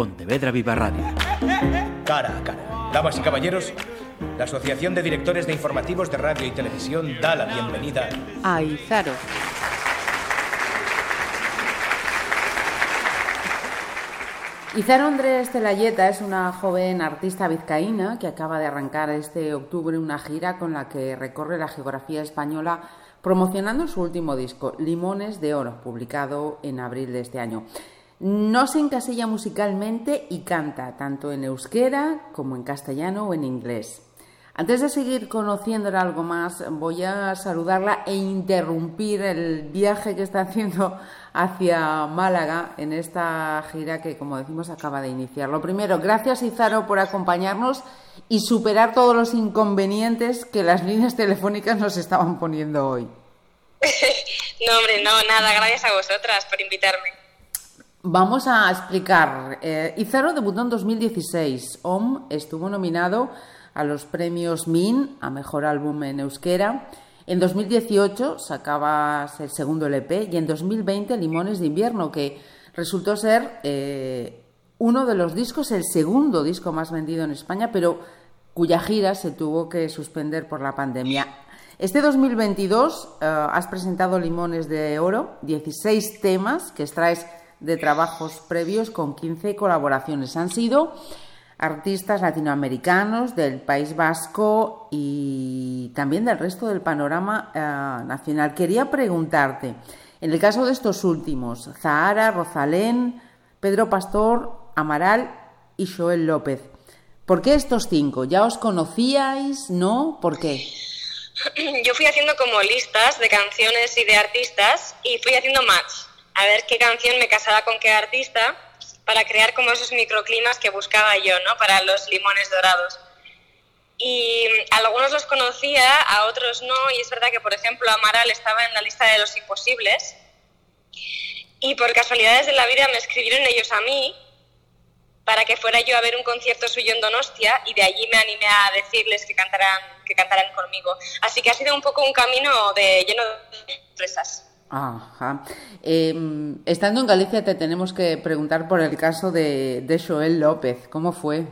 Pontevedra Viva Radio. Cara a cara. Damas y caballeros, la Asociación de Directores de Informativos de Radio y Televisión da la bienvenida a Izaro. Izaro Andrés Celayeta es una joven artista vizcaína que acaba de arrancar este octubre una gira con la que recorre la geografía española promocionando su último disco, Limones de Oro, publicado en abril de este año. No se encasilla musicalmente y canta tanto en euskera como en castellano o en inglés. Antes de seguir conociéndola algo más, voy a saludarla e interrumpir el viaje que está haciendo hacia Málaga en esta gira que, como decimos, acaba de iniciar. Lo primero, gracias Izaro por acompañarnos y superar todos los inconvenientes que las líneas telefónicas nos estaban poniendo hoy. no, hombre, no, nada, gracias a vosotras por invitarme. Vamos a explicar. Eh, Izaro debutó en 2016. OM estuvo nominado a los premios MIN a Mejor Álbum en Euskera. En 2018 sacabas el segundo LP y en 2020 Limones de Invierno, que resultó ser eh, uno de los discos, el segundo disco más vendido en España, pero cuya gira se tuvo que suspender por la pandemia. Este 2022 eh, has presentado Limones de Oro, 16 temas que extraes de trabajos previos con 15 colaboraciones. Han sido artistas latinoamericanos del País Vasco y también del resto del panorama eh, nacional. Quería preguntarte, en el caso de estos últimos, Zahara, Rosalén, Pedro Pastor, Amaral y Joel López, ¿por qué estos cinco? ¿Ya os conocíais? ¿No? ¿Por qué? Yo fui haciendo como listas de canciones y de artistas y fui haciendo match a ver qué canción me casaba con qué artista para crear como esos microclimas que buscaba yo, ¿no? Para los limones dorados. Y algunos los conocía, a otros no, y es verdad que, por ejemplo, Amaral estaba en la lista de los imposibles, y por casualidades de la vida me escribieron ellos a mí para que fuera yo a ver un concierto suyo en Donostia, y de allí me animé a decirles que cantaran, que cantaran conmigo. Así que ha sido un poco un camino de, lleno de sorpresas. Ajá. Em, estando en Galicia te tenemos que preguntar por el caso de, Joel López. ¿Cómo fue?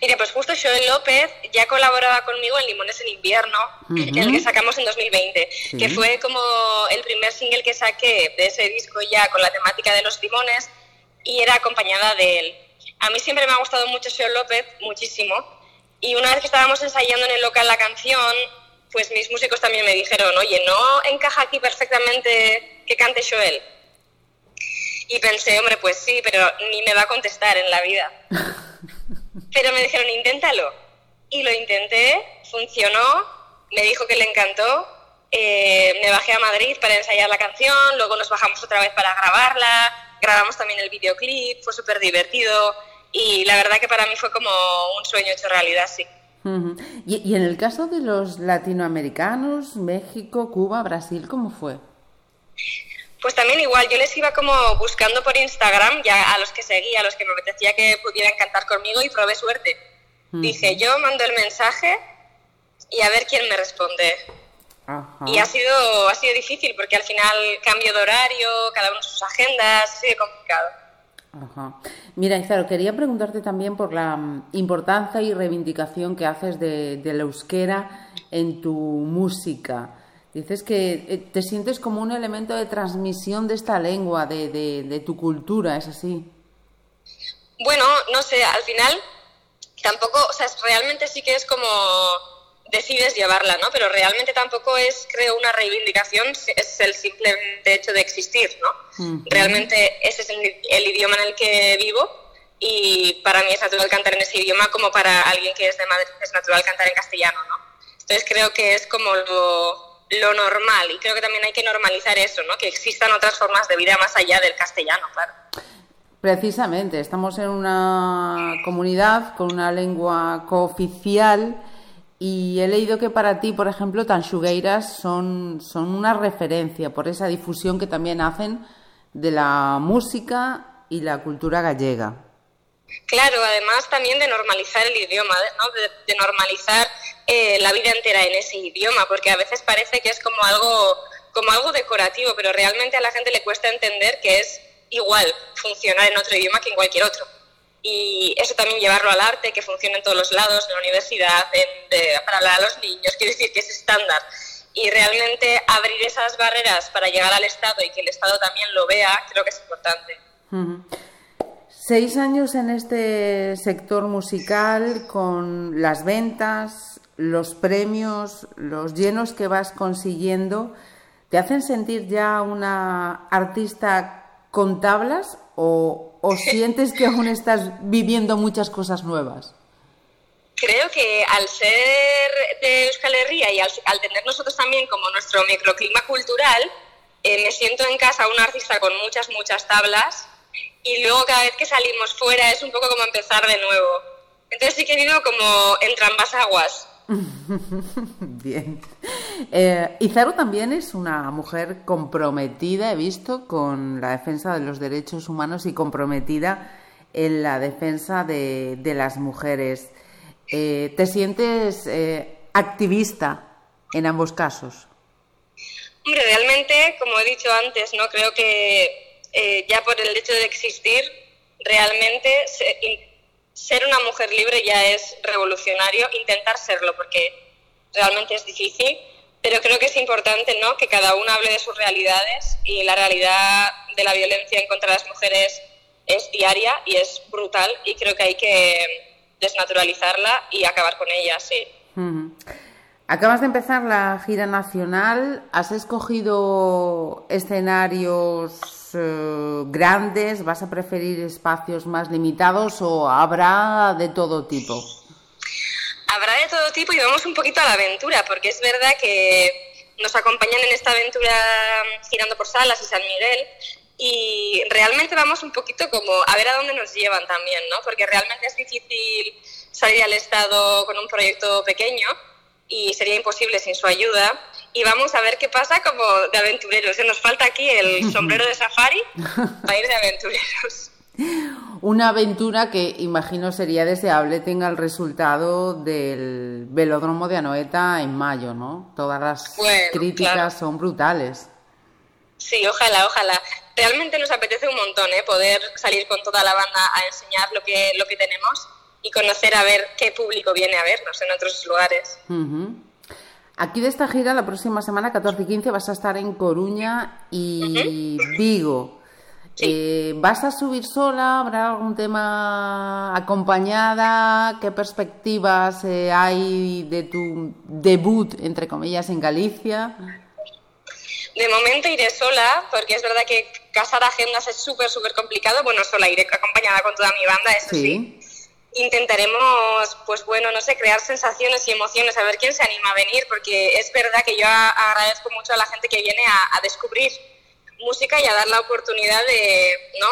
Mira, pues justo Joel López ya colaboraba conmigo en Limones en invierno, el que sacamos en 2020, que fue como el primer single que saqué de ese disco ya con la temática de los limones y era acompañada de él. A mí siempre me ha gustado mucho Joel López, muchísimo, y una vez que estábamos ensayando en el local la canción, pues mis músicos también me dijeron, oye, ¿no encaja aquí perfectamente que cante Joel? Y pensé, hombre, pues sí, pero ni me va a contestar en la vida. Pero me dijeron, inténtalo. Y lo intenté, funcionó, me dijo que le encantó. Eh, me bajé a Madrid para ensayar la canción, luego nos bajamos otra vez para grabarla, grabamos también el videoclip, fue súper divertido y la verdad que para mí fue como un sueño hecho realidad, sí y, en el caso de los latinoamericanos, México, Cuba, Brasil, ¿cómo fue? Pues también igual, yo les iba como buscando por Instagram ya a los que seguía, a los que me apetecía que pudieran cantar conmigo y probé suerte. Dije, yo mando el mensaje y a ver quién me responde. Y ha sido, ha sido difícil porque al final cambio de horario, cada uno sus agendas, ha sido complicado. Ajá. Mira, Izaro, quería preguntarte también por la mm, importancia y reivindicación que haces de, la euskera en tu música. Dices que eh, te sientes como un elemento de transmisión de esta lengua, de, de, tu cultura, ¿es así? Bueno, no sé, al final tampoco, o sea, realmente sí que es como decides llevarla, ¿no? Pero realmente tampoco es, creo, una reivindicación, es el simple hecho de existir, ¿no? Realmente ese es el, idioma en el que vivo y para mí es natural cantar en ese idioma como para alguien que es de Madrid es natural cantar en castellano, ¿no? Entonces creo que es como lo, lo normal y creo que también hay que normalizar eso, ¿no? Que existan otras formas de vida más allá del castellano, claro. Precisamente, estamos en una comunidad con una lengua cooficial y he leído que para ti, por ejemplo, Tanxugueiras son, son una referencia por esa difusión que también hacen de la música y la cultura gallega. Claro, además también de normalizar el idioma, ¿no? de, normalizar eh, la vida entera en ese idioma, porque a veces parece que es como algo, como algo decorativo, pero realmente a la gente le cuesta entender que es igual funcionar en otro idioma que en cualquier otro. Y eso también llevarlo al arte, que funcione en todos los lados, en la universidad, para hablar a los niños, quiero decir que es estándar. Y realmente abrir esas barreras para llegar al Estado y que el Estado también lo vea, creo que es importante. Seis años en este sector musical con las ventas, los premios, los llenos que vas consiguiendo, ¿te hacen sentir ya una artista con tablas o, sientes que aún estás viviendo muchas cosas nuevas? Creo que al ser de Euskal Herria y al, tener nosotros también como nuestro microclima cultural, eh, me siento en casa una artista con muchas, muchas tablas y luego cada vez que salimos fuera es un poco como empezar de nuevo. Entonces sí que vivo como entre ambas aguas. Bien. Eh, Izaro también es una mujer comprometida, he visto, con la defensa de los derechos humanos y comprometida en la defensa de, las mujeres. Eh, ¿Te sientes eh, activista en ambos casos? Hombre, realmente, como he dicho antes, no creo que eh, ya por el hecho de existir, realmente ser una mujer libre ya es revolucionario, intentar serlo, porque realmente es difícil, pero creo que es importante ¿no? que cada uno hable de sus realidades y la realidad de la violencia en contra de las mujeres es diaria y es brutal y creo que hay que desnaturalizarla y acabar con ella, sí. Acabas de empezar la gira nacional, has escogido escenarios eh, grandes? ¿Vas a preferir espacios más limitados o habrá de todo tipo? Habrá de todo tipo y vamos un poquito a la aventura, porque es verdad que nos acompañan en esta aventura girando por Salas y San Miguel y realmente vamos un poquito como a ver a dónde nos llevan también, ¿no? Porque realmente es difícil salir al Estado con un proyecto pequeño y sería imposible sin su ayuda y vamos a ver qué pasa como de aventureros. Se nos falta aquí el sombrero de safari para ir de aventureros. Una aventura que imagino sería deseable tenga el resultado del velódromo de Anoeta en mayo, ¿no? Todas las críticas son brutales. Sí, ojalá, ojalá. Realmente nos apetece un montón ¿eh? poder salir con toda la banda a enseñar lo que, lo que tenemos y conocer a ver qué público viene a vernos en otros lugares. Aquí de esta gira, la próxima semana, 14 y 15, vas a estar en Coruña y Vigo. Eh, ¿Vas a subir sola? ¿Habrá algún tema acompañada? ¿Qué perspectivas eh, hay de tu debut, entre comillas, en Galicia? De momento iré sola, porque es verdad que casar agendas es súper, súper complicado. Bueno, sola iré acompañada con toda mi banda, eso sí intentaremos, pues bueno, no sé, crear sensaciones y emociones, a ver quién se anima a venir, porque es verdad que yo agradezco mucho a la gente que viene a, descubrir música y a dar la oportunidad de, ¿no?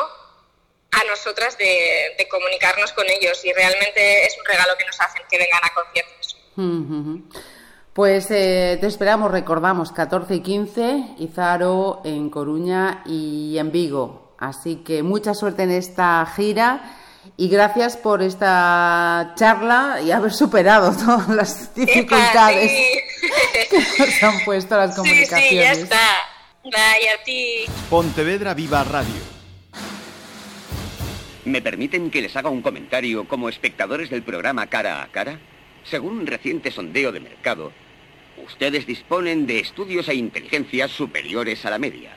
A nosotras de, comunicarnos con ellos y realmente es un regalo que nos hacen que vengan a conciertos. Pues eh, te esperamos, recordamos, 14 y 15, Izaro en Coruña y en Vigo. Así que mucha suerte en esta gira y gracias por esta charla y haber superado todas las dificultades que nos han puesto las comunicaciones. Sí, ya está. Vaya a ti. Pontevedra Viva Radio. ¿Me permiten que les haga un comentario como espectadores del programa Cara a Cara? Según un reciente sondeo de mercado, ustedes disponen de estudios e inteligencias superiores a la media.